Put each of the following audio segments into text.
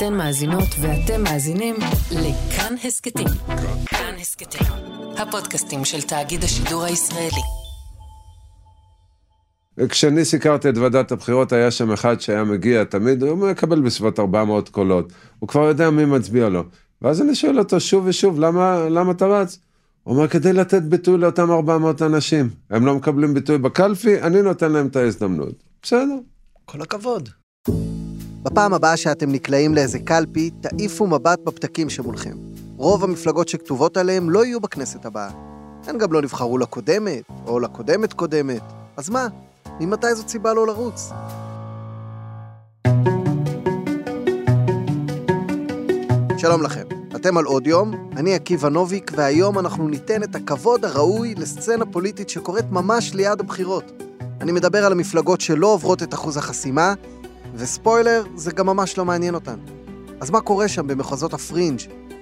אתן מאזינות ואתם מאזינים לכאן הסכתים. כאן הסכתים, הפודקאסטים של תאגיד השידור הישראלי. כשאני סיקרתי את ועדת הבחירות, היה שם אחד שהיה מגיע תמיד, הוא מקבל בסביבות 400 קולות. הוא כבר יודע מי מצביע לו. ואז אני שואל אותו שוב ושוב, למה, למה אתה רץ? הוא אומר, כדי לתת ביטוי לאותם 400 אנשים. הם לא מקבלים ביטוי בקלפי, אני נותן להם את ההזדמנות. בסדר. כל הכבוד. בפעם הבאה שאתם נקלעים לאיזה קלפי, תעיפו מבט בפתקים שמולכם. רוב המפלגות שכתובות עליהם לא יהיו בכנסת הבאה. הן גם לא נבחרו לקודמת, או לקודמת קודמת. אז מה? ממתי זאת סיבה לא לרוץ? שלום לכם, אתם על עוד יום, אני עקיבא נוביק, והיום אנחנו ניתן את הכבוד הראוי לסצנה פוליטית שקורית ממש ליד הבחירות. אני מדבר על המפלגות שלא עוברות את אחוז החסימה, וספוילר, זה גם ממש לא מעניין אותן. אז מה קורה שם במחוזות הפרינג'?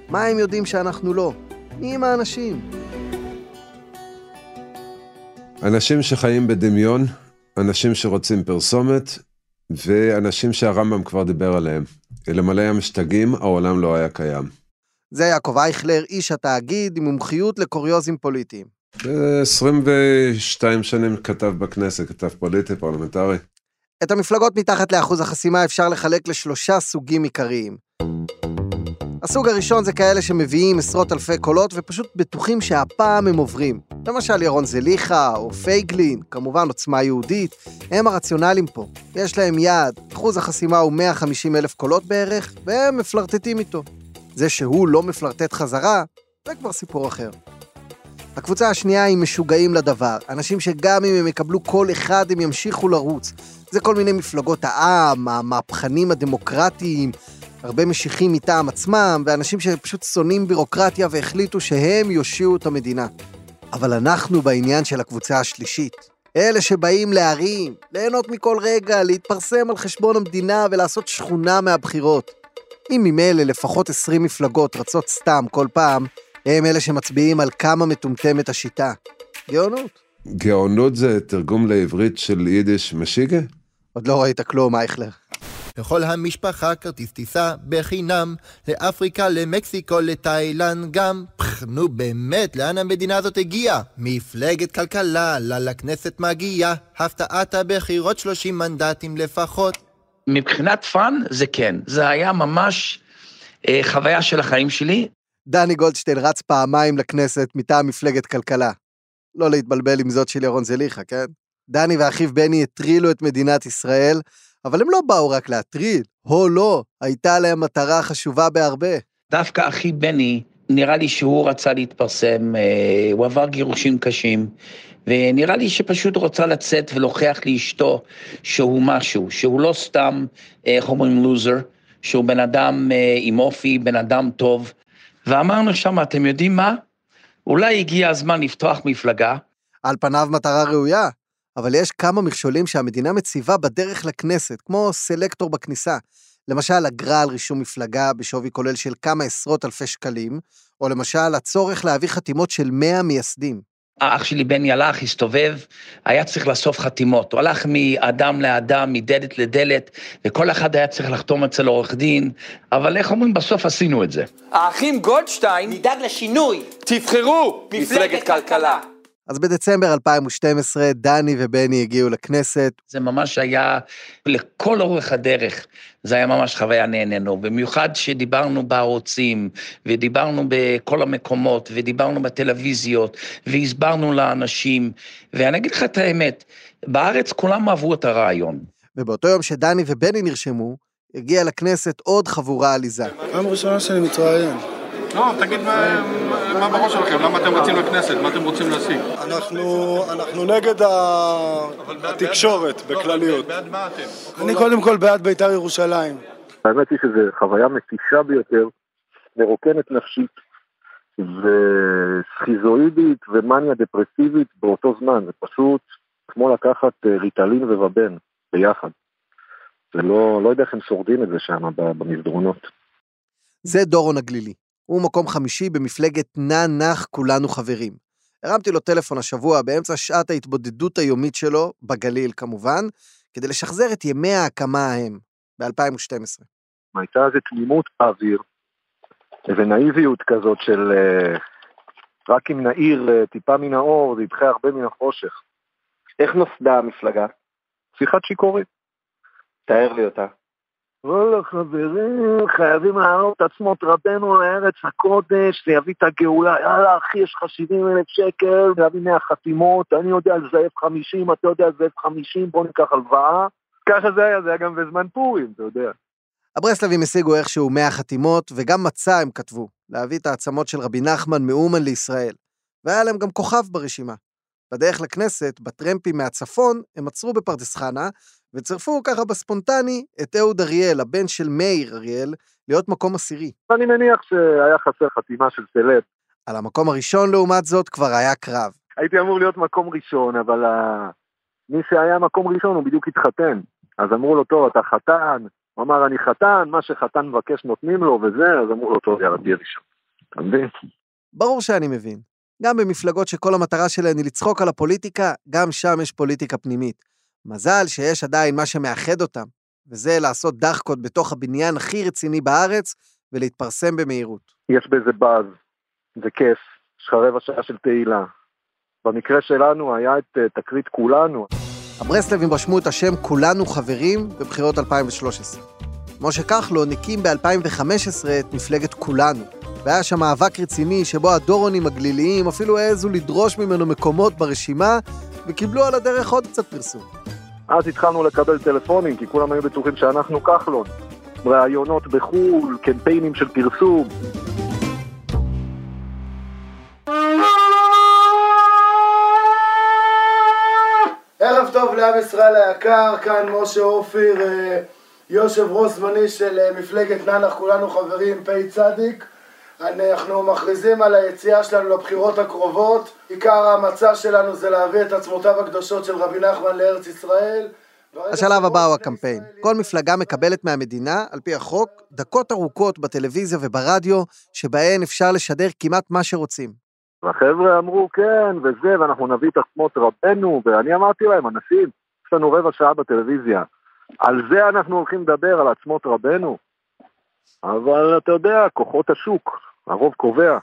מה הם יודעים שאנחנו לא? מי הם האנשים? אנשים שחיים בדמיון, אנשים שרוצים פרסומת, ואנשים שהרמב"ם כבר דיבר עליהם. אלמלא המשתגעים, העולם לא היה קיים. זה יעקב אייכלר, איש התאגיד עם מומחיות לקוריוזים פוליטיים. 22 שנים כתב בכנסת, כתב פוליטי, פרלמנטרי. את המפלגות מתחת לאחוז החסימה אפשר לחלק לשלושה סוגים עיקריים. הסוג הראשון זה כאלה שמביאים עשרות אלפי קולות ופשוט בטוחים שהפעם הם עוברים. למשל ירון זליכה או פייגלין, כמובן עוצמה יהודית, הם הרציונלים פה. יש להם יעד, אחוז החסימה הוא 150 אלף קולות בערך, והם מפלרטטים איתו. זה שהוא לא מפלרטט חזרה, זה כבר סיפור אחר. הקבוצה השנייה היא משוגעים לדבר, אנשים שגם אם הם יקבלו קול אחד הם ימשיכו לרוץ. זה כל מיני מפלגות העם, המהפכנים הדמוקרטיים, הרבה משיחים מטעם עצמם, ואנשים שפשוט שונאים בירוקרטיה והחליטו שהם יושיעו את המדינה. אבל אנחנו בעניין של הקבוצה השלישית. אלה שבאים להרים, ליהנות מכל רגע, להתפרסם על חשבון המדינה ולעשות שכונה מהבחירות. אם ממילא לפחות 20 מפלגות רצות סתם כל פעם, הם אלה שמצביעים על כמה מטומטמת השיטה. גאונות. גאונות זה תרגום לעברית של יידיש משיגה? עוד לא ראית כלום, אייכלר. לכל המשפחה כרטיס טיסה בחינם, לאפריקה, למקסיקו, לתאילנד גם. פח, נו באמת, לאן המדינה הזאת הגיעה? מפלגת כלכלה, לה לכנסת מגיעה, הפתעת הבחירות 30 מנדטים לפחות. מבחינת fun זה כן, זה היה ממש אה, חוויה של החיים שלי. דני גולדשטיין רץ פעמיים לכנסת מטעם מפלגת כלכלה. לא להתבלבל עם זאת של ירון זליכה, כן? דני ואחיו בני הטרילו את מדינת ישראל, אבל הם לא באו רק להטריל, הו לא, הייתה להם מטרה חשובה בהרבה. דווקא אחי בני, נראה לי שהוא רצה להתפרסם, אה, הוא עבר גירושים קשים, ונראה לי שפשוט רוצה לצאת ולהוכיח לאשתו שהוא משהו, שהוא לא סתם, איך אומרים לוזר, שהוא בן אדם אה, עם אופי, בן אדם טוב. ואמרנו שם, אתם יודעים מה? אולי הגיע הזמן לפתוח מפלגה. על פניו מטרה ראויה, אבל יש כמה מכשולים שהמדינה מציבה בדרך לכנסת, כמו סלקטור בכניסה. למשל, אגרה על רישום מפלגה בשווי כולל של כמה עשרות אלפי שקלים, או למשל, הצורך להביא חתימות של 100 מייסדים. האח שלי בני הלך, הסתובב, היה צריך לאסוף חתימות. הוא הלך מאדם לאדם, מדלת לדלת, וכל אחד היה צריך לחתום אצל עורך דין, אבל איך אומרים, בסוף עשינו את זה. האחים גולדשטיין, נדאג לשינוי. תבחרו מפלגת כלכלה. אז בדצמבר 2012, דני ובני הגיעו לכנסת. זה ממש היה לכל אורך הדרך, זה היה ממש חוויה נהנינו, במיוחד שדיברנו בערוצים, ודיברנו בכל המקומות, ודיברנו בטלוויזיות, והסברנו לאנשים, ואני אגיד לך את האמת, בארץ כולם אהבו את הרעיון. ובאותו יום שדני ובני נרשמו, הגיעה לכנסת עוד חבורה עליזה. פעם ראשונה שאני מתראיין. לא, תגיד מה, מה בראש שלכם, למה אתם רצים לכנסת, מה אתם רוצים להשיג? אנחנו, אנחנו נגד. התקשורת בכלליות. בעד מה אתם? אני קודם כל בעד בית"ר ירושלים. האמת היא שזו חוויה מתישה ביותר, מרוקנת נפשית וסכיזואידית ומאניה דפרסיבית באותו זמן, זה פשוט כמו לקחת אה, ריטלין ובבן ביחד. זה לא, לא יודע איך הם שורדים את זה שם במסדרונות. זה דורון הגלילי. הוא מקום חמישי במפלגת נע נח כולנו חברים. הרמתי לו טלפון השבוע באמצע שעת ההתבודדות היומית שלו, בגליל כמובן, כדי לשחזר את ימי ההקמה ההם, ב-2012. הייתה איזו תמימות באוויר, איזו נאיביות כזאת של אה, רק אם נאיר אה, טיפה מן האור, זה ידחה הרבה מן החושך. איך נוסדה המפלגה? שיחת שיכורים. תאר לי אותה. וואלה חברים, חייבים להעלות את עצמות רבנו לארץ הקודש, זה יביא את הגאולה, יאללה אחי, יש לך 70 אלף שקל, להביא 100 חתימות, אני יודע לזייף 50, אתה יודע לזייף 50, בוא ניקח הלוואה. ככה זה היה, זה היה גם בזמן פורים, אתה יודע. הברסלבים השיגו איכשהו 100 חתימות, וגם מצע הם כתבו, להביא את העצמות של רבי נחמן מאומן לישראל. והיה להם גם כוכב ברשימה. בדרך לכנסת, בטרמפים מהצפון, הם עצרו בפרדס חנה, וצירפו ככה בספונטני את אהוד אריאל, הבן של מאיר אריאל, להיות מקום עשירי. אני מניח שהיה חסר חתימה של סלב. על המקום הראשון, לעומת זאת, כבר היה קרב. הייתי אמור להיות מקום ראשון, אבל uh, מי שהיה מקום ראשון הוא בדיוק התחתן. אז אמרו לו, טוב, אתה חתן. הוא אמר, אני חתן, מה שחתן מבקש נותנים לו וזה, אז אמרו לו, טוב, יאללה, תהיה ראשון. אתה מבין? ברור שאני מבין. גם במפלגות שכל המטרה שלהן היא לצחוק על הפוליטיקה, גם שם יש פוליטיקה פנימית. מזל שיש עדיין מה שמאחד אותם, וזה לעשות דחקות בתוך הבניין הכי רציני בארץ ולהתפרסם במהירות. יש בזה באז, זה כיף, יש לך רבע שעה של תהילה. במקרה שלנו היה את uh, תקרית כולנו. הברסלבים רשמו את השם כולנו חברים בבחירות 2013. משה כחלון הקים ב-2015 את מפלגת כולנו, והיה שם מאבק רציני שבו הדורונים הגליליים אפילו העזו לדרוש ממנו מקומות ברשימה, וקיבלו על הדרך עוד קצת פרסום. אז התחלנו לקבל טלפונים, כי כולם היו בטוחים שאנחנו כחלון. ראיונות בחו"ל, קמפיינים של פרסום. ערב טוב לעם ישראל היקר, כאן משה אופיר, יושב ראש זמני של מפלגת ננח, כולנו חברים, פ' צדיק. אנחנו מכריזים על היציאה שלנו לבחירות הקרובות. עיקר המצע שלנו זה להביא את עצמותיו הקדושות של רבי נחמן לארץ ישראל. השלב הבא הוא הקמפיין. כל מפלגה מקבלת מהמדינה, על פי החוק, דקות ארוכות בטלוויזיה וברדיו, שבהן אפשר לשדר כמעט מה שרוצים. והחבר'ה אמרו כן, וזה, ואנחנו נביא את עצמות רבנו, ואני אמרתי להם, אנשים, יש לנו רבע שעה בטלוויזיה. על זה אנחנו הולכים לדבר, על עצמות רבנו. אבל אתה יודע, כוחות השוק, הרוב קובע.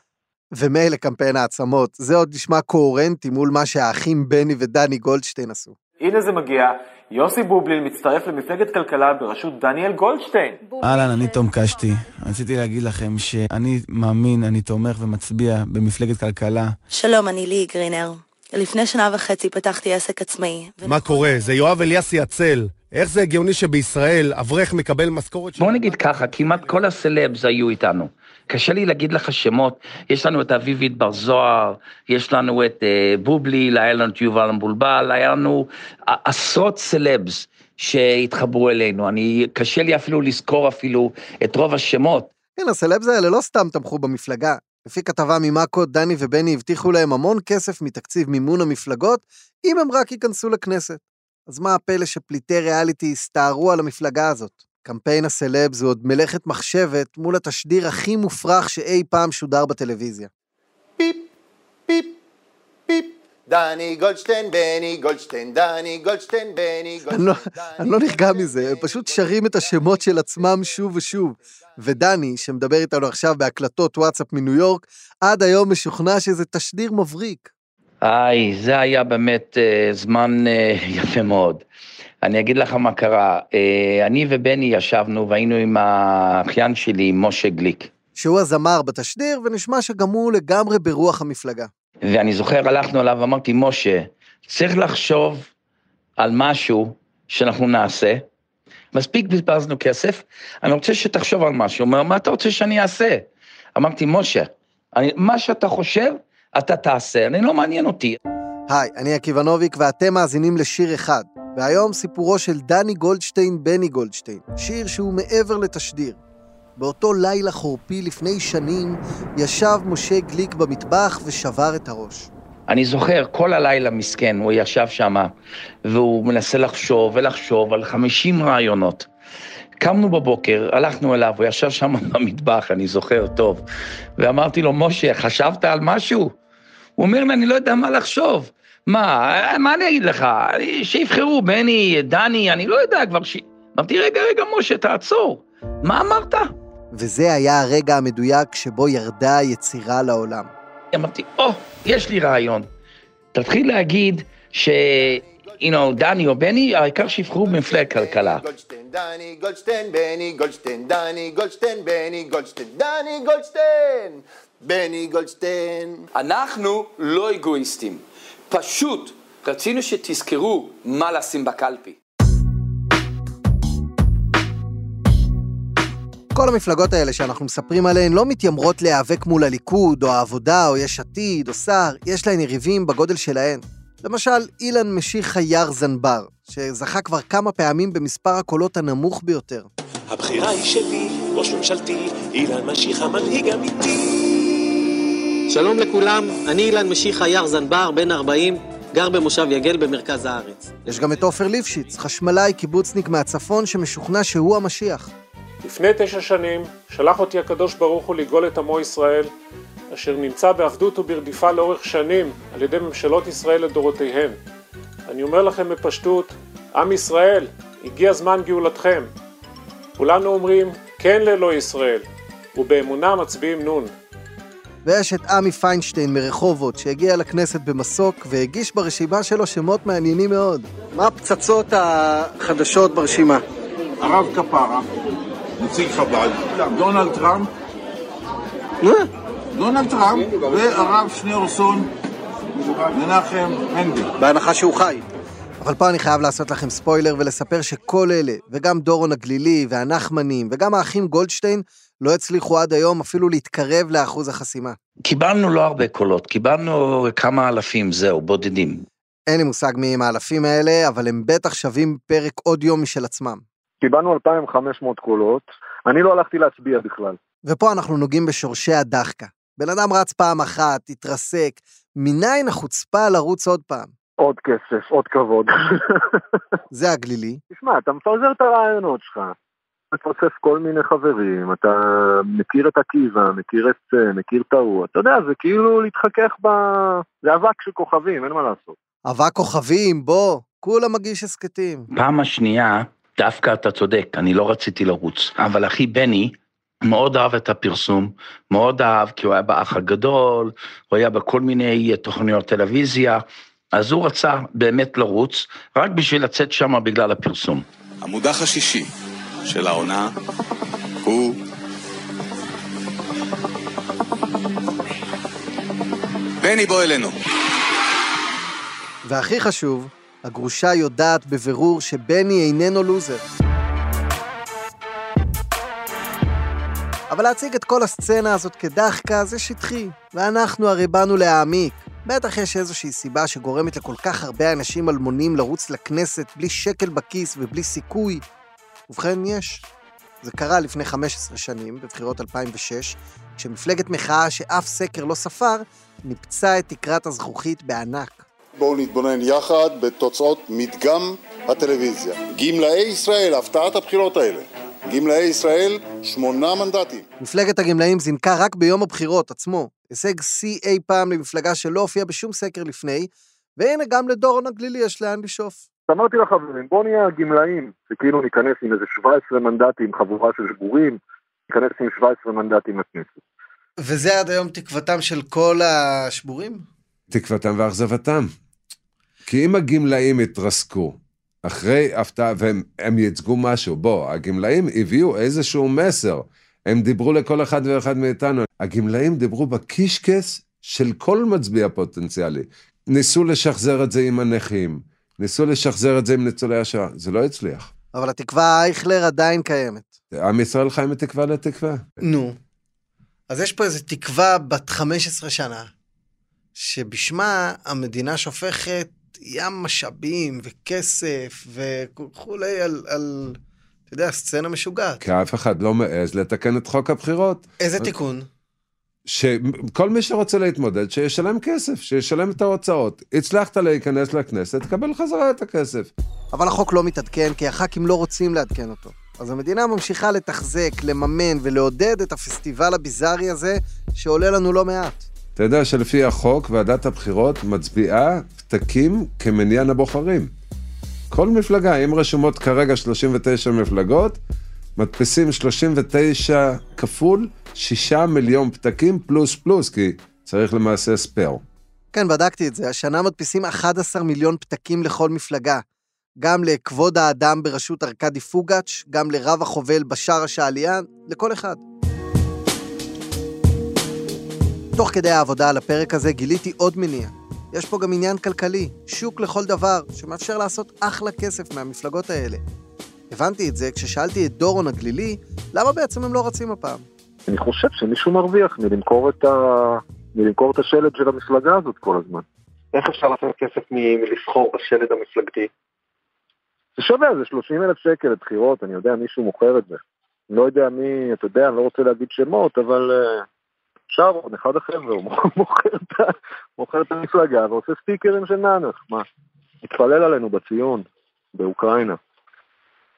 ומילא קמפיין העצמות, זה עוד נשמע קוהרנטי מול מה שהאחים בני ודני גולדשטיין עשו. הנה זה מגיע, יוסי בובליל מצטרף למפלגת כלכלה בראשות דניאל גולדשטיין. אהלן, אני תום קשתי. רציתי להגיד לכם שאני מאמין, אני תומך ומצביע במפלגת כלכלה. שלום, אני לי גרינר. לפני שנה וחצי פתחתי עסק עצמאי. מה קורה? זה יואב אליאסי עצל. איך זה הגיוני שבישראל אברך מקבל משכורת... בוא נגיד ככה, כמעט כל הסלבס היו איתנו. קשה לי להגיד לך שמות, יש לנו את אביבית בר זוהר, יש לנו את uh, בובליל, היה לנו את יובל המבולבל, היה לנו עשרות סלבס שהתחברו אלינו. אני, קשה לי אפילו לזכור אפילו את רוב השמות. כן, הסלבס האלה לא סתם תמכו במפלגה. לפי כתבה ממאקו, דני ובני הבטיחו להם המון כסף מתקציב מימון המפלגות, אם הם רק ייכנסו לכנסת. אז מה הפלא שפליטי ריאליטי הסתערו על המפלגה הזאת? קמפיין הסלבס הוא עוד מלאכת מחשבת מול התשדיר הכי מופרך שאי פעם שודר בטלוויזיה. פיפ, פיפ, פיפ. דני גולדשטיין, בני גולדשטיין, דני גולדשטיין, בני גולדשטיין. אני לא נרגע מזה, הם פשוט שרים את השמות של עצמם שוב ושוב. ודני, שמדבר איתנו עכשיו בהקלטות וואטסאפ מניו יורק, עד היום משוכנע שזה תשדיר מבריק. איי, זה היה באמת אה, זמן אה, יפה מאוד. אני אגיד לך מה קרה, אה, אני ובני ישבנו והיינו עם האחיין שלי, משה גליק. שהוא הזמר בתשדיר, ונשמע שגם הוא לגמרי ברוח המפלגה. ואני זוכר, הלכנו אליו ואמרתי, משה, צריך לחשוב על משהו שאנחנו נעשה. מספיק בזבזנו כסף, אני רוצה שתחשוב על משהו. הוא אומר, מה אתה רוצה שאני אעשה? אמרתי, משה, אני, מה שאתה חושב, אתה תעשה, אני לא מעניין אותי. היי, אני עקיבא נוביק ואתם מאזינים לשיר אחד, והיום סיפורו של דני גולדשטיין בני גולדשטיין, שיר שהוא מעבר לתשדיר. באותו לילה חורפי לפני שנים, ישב משה גליק במטבח ושבר את הראש. אני זוכר, כל הלילה מסכן, הוא ישב שם, והוא מנסה לחשוב ולחשוב על 50 רעיונות. קמנו בבוקר, הלכנו אליו, הוא ישב שם במטבח, אני זוכר טוב, ואמרתי לו, משה, חשבת על משהו? הוא אומר לי, אני לא יודע מה לחשוב. מה, מה אני אגיד לך? שיבחרו, בני, דני, אני לא יודע כבר ש... אמרתי, רגע, רגע, משה, תעצור. מה אמרת? וזה היה הרגע המדויק שבו ירדה היצירה לעולם. אמרתי, או, oh, יש לי רעיון. תתחיל להגיד ש... you know, דני או בני, העיקר שיבחרו במפלגת כלכלה. דני גולדשטיין, בני גולדשטיין, דני גולדשטיין, בני גולדשטיין, דני גולדשטיין, בני גולדשטיין. אנחנו לא אגואיסטים, פשוט רצינו שתזכרו מה לשים בקלפי. כל המפלגות האלה שאנחנו מספרים עליהן לא מתיימרות להיאבק מול הליכוד, או העבודה, או יש עתיד, או סער, יש להן יריבים בגודל שלהן. למשל, אילן משיחה יער זנבר, שזכה כבר כמה פעמים במספר הקולות הנמוך ביותר. הבחירה היא שלי, ראש ממשלתי, אילן משיחה מנהיג אמיתי. שלום לכולם, אני אילן משיחה יער זנבר, בן 40, גר במושב יגל במרכז הארץ. יש גם את עופר ליפשיץ, חשמלאי קיבוצניק מהצפון שמשוכנע שהוא המשיח. לפני תשע שנים שלח אותי הקדוש ברוך הוא לגאול את עמו ישראל, אשר נמצא בעבדות וברדיפה לאורך שנים על ידי ממשלות ישראל לדורותיהן. אני אומר לכם בפשטות, עם ישראל, הגיע זמן גאולתכם. כולנו אומרים כן לאלוהי ישראל, ובאמונה מצביעים נון. ויש את עמי פיינשטיין מרחובות, שהגיע לכנסת במסוק והגיש ברשימה שלו שמות מעניינים מאוד. מה הפצצות החדשות ברשימה? הרב כפרה, נציג חב"ד, דונלד טראמפ, דונלד טראמפ והרב שניאורסון, מנחם מנדל. בהנחה שהוא חי. אבל פה אני חייב לעשות לכם ספוילר ולספר שכל אלה, וגם דורון הגלילי והנחמנים, וגם האחים גולדשטיין, לא הצליחו עד היום אפילו להתקרב לאחוז החסימה. קיבלנו לא הרבה קולות, קיבלנו כמה אלפים, זהו, בודדים. אין לי מושג מי הם האלפים האלה, אבל הם בטח שווים פרק עוד יום משל עצמם. קיבלנו 2,500 קולות, אני לא הלכתי להצביע בכלל. ופה אנחנו נוגעים בשורשי הדחקה. בן אדם רץ פעם אחת, התרסק, מניין החוצפה לרוץ עוד פעם? עוד כסף, עוד כבוד. זה הגלילי. תשמע, אתה מפזר את הרעיונות שלך, מפרסף כל מיני חברים, אתה מכיר את עקיבא, מכיר את זה, מכיר את ההוא, אתה יודע, זה כאילו להתחכך ב... זה אבק של כוכבים, אין מה לעשות. אבק כוכבים, בוא, כולה מגיש הסכתים. פעם השנייה, דווקא אתה צודק, אני לא רציתי לרוץ, אבל אחי בני, מאוד אהב את הפרסום, מאוד אהב, כי הוא היה באח הגדול, הוא היה בכל מיני תוכניות טלוויזיה, אז הוא רצה באמת לרוץ, רק בשביל לצאת שם בגלל הפרסום. המודח השישי של העונה הוא... בני בוא אלינו. והכי חשוב, הגרושה יודעת בבירור שבני איננו לוזר. אבל להציג את כל הסצנה הזאת כדחקה זה שטחי, ואנחנו הרי באנו להעמיק. בטח יש איזושהי סיבה שגורמת לכל כך הרבה אנשים אלמונים לרוץ לכנסת בלי שקל בכיס ובלי סיכוי. ובכן, יש. זה קרה לפני 15 שנים, בבחירות 2006, כשמפלגת מחאה שאף סקר לא ספר, ניפצה את תקרת הזכוכית בענק. בואו נתבונן יחד בתוצאות מדגם הטלוויזיה. גמלאי ישראל, הפתעת הבחירות האלה. גמלאי ישראל, שמונה מנדטים. מפלגת הגמלאים זינקה רק ביום הבחירות עצמו. הישג שיא אי פעם למפלגה שלא הופיעה בשום סקר לפני, והנה גם לדורון הגלילי יש לאן לשאוף. אמרתי לחברים, בואו נהיה הגמלאים, שכאילו ניכנס עם איזה 17 מנדטים, חבורה של שגורים, ניכנס עם 17 מנדטים לכנסת. וזה עד היום תקוותם של כל השבורים? תקוותם ואכזבתם. כי אם הגמלאים יתרסקו אחרי הפתעה, והם ייצגו משהו, בוא, הגמלאים הביאו איזשהו מסר. הם דיברו לכל אחד ואחד מאיתנו. הגמלאים דיברו בקישקס של כל מצביע פוטנציאלי. ניסו לשחזר את זה עם הנכים, ניסו לשחזר את זה עם ניצולי השואה, זה לא הצליח. אבל התקווה אייכלר עדיין קיימת. עם ישראל חי מתקווה לתקווה. נו. אז יש פה איזו תקווה בת 15 שנה, שבשמה המדינה שופכת ים משאבים וכסף וכולי על, על, אתה יודע, סצנה משוגעת. כי אף אחד לא מעז לתקן את חוק הבחירות. איזה תיקון? שכל מי שרוצה להתמודד, שישלם כסף, שישלם את ההוצאות. הצלחת להיכנס לכנסת, תקבל חזרה את הכסף. אבל החוק לא מתעדכן, כי הח"כים לא רוצים לעדכן אותו. אז המדינה ממשיכה לתחזק, לממן ולעודד את הפסטיבל הביזארי הזה, שעולה לנו לא מעט. אתה יודע שלפי החוק, ועדת הבחירות מצביעה פתקים כמניין הבוחרים. כל מפלגה, אם רשומות כרגע 39 מפלגות, מדפיסים 39 כפול 6 מיליון פתקים פלוס פלוס, כי צריך למעשה ספייר. כן, בדקתי את זה. השנה מדפיסים 11 מיליון פתקים לכל מפלגה. גם לכבוד האדם בראשות ארכדי פוגאץ', גם לרב החובל בשאר השעליין, לכל אחד. תוך כדי העבודה על הפרק הזה גיליתי עוד מניע. יש פה גם עניין כלכלי, שוק לכל דבר, שמאפשר לעשות אחלה כסף מהמפלגות האלה. הבנתי את זה כששאלתי את דורון הגלילי, למה בעצם הם לא רצים הפעם? אני חושב שמישהו מרוויח מלמכור את, ה... מלמכור את השלד של המפלגה הזאת כל הזמן. איך אפשר לעשות כסף מ- מלסחור בשלד המפלגתי? זה שווה, זה 30 אלף שקל לבחירות, אני יודע, מישהו מוכר את זה. לא יודע מי, אתה יודע, אני לא רוצה להגיד שמות, אבל אה, שרון, אחד החבר'ה, הוא מוכר את, המפלגה ועושה סטיקרים של נאנך, מה? מתפלל עלינו בציון, באוקראינה.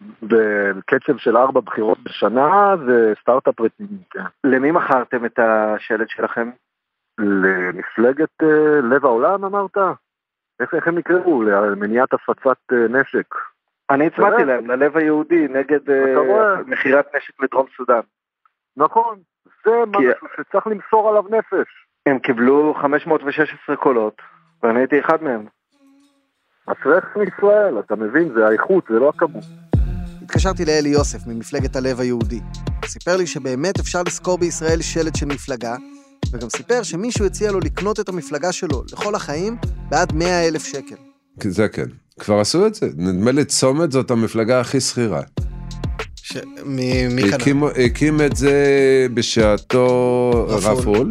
בקצב של ארבע בחירות בשנה זה סטארט-אפ רציני, כן. למי מכרתם את השלד שלכם? למפלגת אה, לב העולם אמרת? איך, איך הם יקראו? למניעת הפצת אה, נשק. אני הצבעתי יודע. להם, ללב היהודי, נגד אה? מכירת נשק לדרום סודאן. נכון, זה משהו שצריך למסור עליו נפש. הם קיבלו 516 קולות, ואני הייתי אחד מהם. אשריך מישראל, אתה מבין, זה האיכות, זה לא הכמות. התקשרתי לאלי יוסף ממפלגת הלב היהודי. סיפר לי שבאמת אפשר לשכור בישראל שלט של מפלגה, וגם סיפר שמישהו הציע לו לקנות את המפלגה שלו לכל החיים בעד 100 אלף שקל. זה כן. כבר עשו את זה. נדמה לי צומת זאת המפלגה הכי שכירה. ש... מי, מי קנה? הקים, הקים את זה בשעתו רפול. רפול,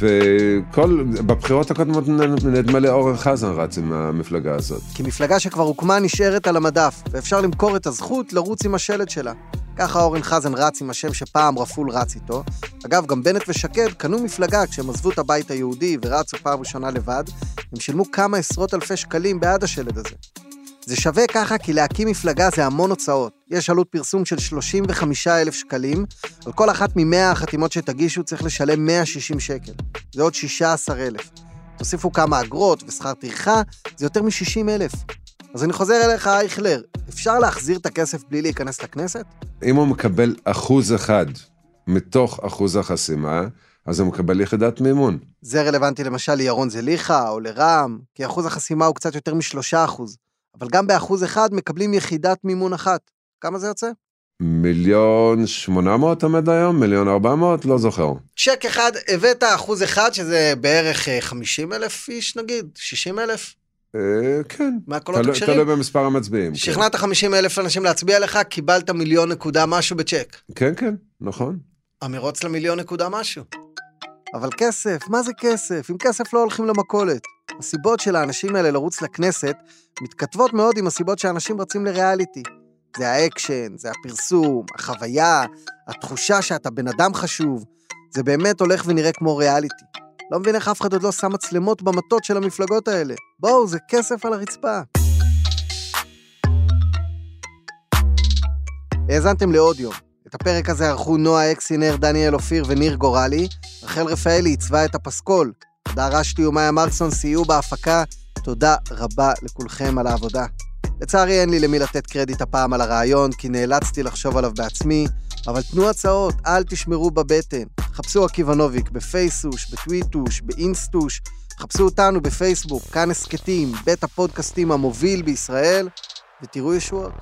וכל, בבחירות הקודמות נדמה לי אורן חזן רץ עם המפלגה הזאת. כי מפלגה שכבר הוקמה נשארת על המדף, ואפשר למכור את הזכות לרוץ עם השלט שלה. ככה אורן חזן רץ עם השם שפעם רפול רץ איתו. אגב, גם בנט ושקד קנו מפלגה כשהם עזבו את הבית היהודי ורצו פעם ראשונה לבד, הם שילמו כמה עשרות אלפי שקלים בעד השלט הזה. זה שווה ככה כי להקים מפלגה זה המון הוצאות. יש עלות פרסום של 35 אלף שקלים, על כל אחת מ-100 החתימות שתגישו צריך לשלם 160 שקל. זה עוד 16 אלף. תוסיפו כמה אגרות ושכר טרחה, זה יותר מ-60 אלף. אז אני חוזר אליך, אייכלר, אפשר להחזיר את הכסף בלי להיכנס לכנסת? אם הוא מקבל אחוז אחד מתוך אחוז החסימה, אז הוא מקבל יחידת מימון. זה רלוונטי למשל לירון זליכה או לרע"מ, כי אחוז החסימה הוא קצת יותר משלושה אחוז. אבל גם באחוז אחד מקבלים יחידת מימון אחת. כמה זה יוצא? מיליון שמונה מאות עומד היום? מיליון ארבע מאות? לא זוכר. צ'ק אחד, הבאת אחוז אחד, שזה בערך אה, 50 אלף איש נגיד, 60 אלף? אה, כן. תלוי במספר המצביעים. כן. שכנעת 50 אלף אנשים להצביע לך, קיבלת מיליון נקודה משהו בצ'ק. כן, כן, נכון. המרוץ למיליון נקודה משהו. אבל כסף, מה זה כסף? עם כסף לא הולכים למכולת. הסיבות של האנשים האלה לרוץ לכנסת מתכתבות מאוד עם הסיבות שאנשים רצים לריאליטי. זה האקשן, זה הפרסום, החוויה, התחושה שאתה בן אדם חשוב. זה באמת הולך ונראה כמו ריאליטי. לא מבין איך אף אחד עוד לא שם מצלמות במטות של המפלגות האלה. בואו, זה כסף על הרצפה. האזנתם לעוד יום. את הפרק הזה ערכו נועה אקסינר, דניאל אופיר וניר גורלי. רחל רפאלי עיצבה את הפסקול. תודה רשתי ומאיה מרקסון סייעו בהפקה. תודה רבה לכולכם על העבודה. לצערי אין לי למי לתת קרדיט הפעם על הרעיון, כי נאלצתי לחשוב עליו בעצמי, אבל תנו הצעות, אל תשמרו בבטן. חפשו עקיבא נוביק בפייסוש, בטוויטוש, באינסטוש, חפשו אותנו בפייסבוק, כאן הסכתים, בית הפודקאסטים המוביל בישראל, ותראו ישועות.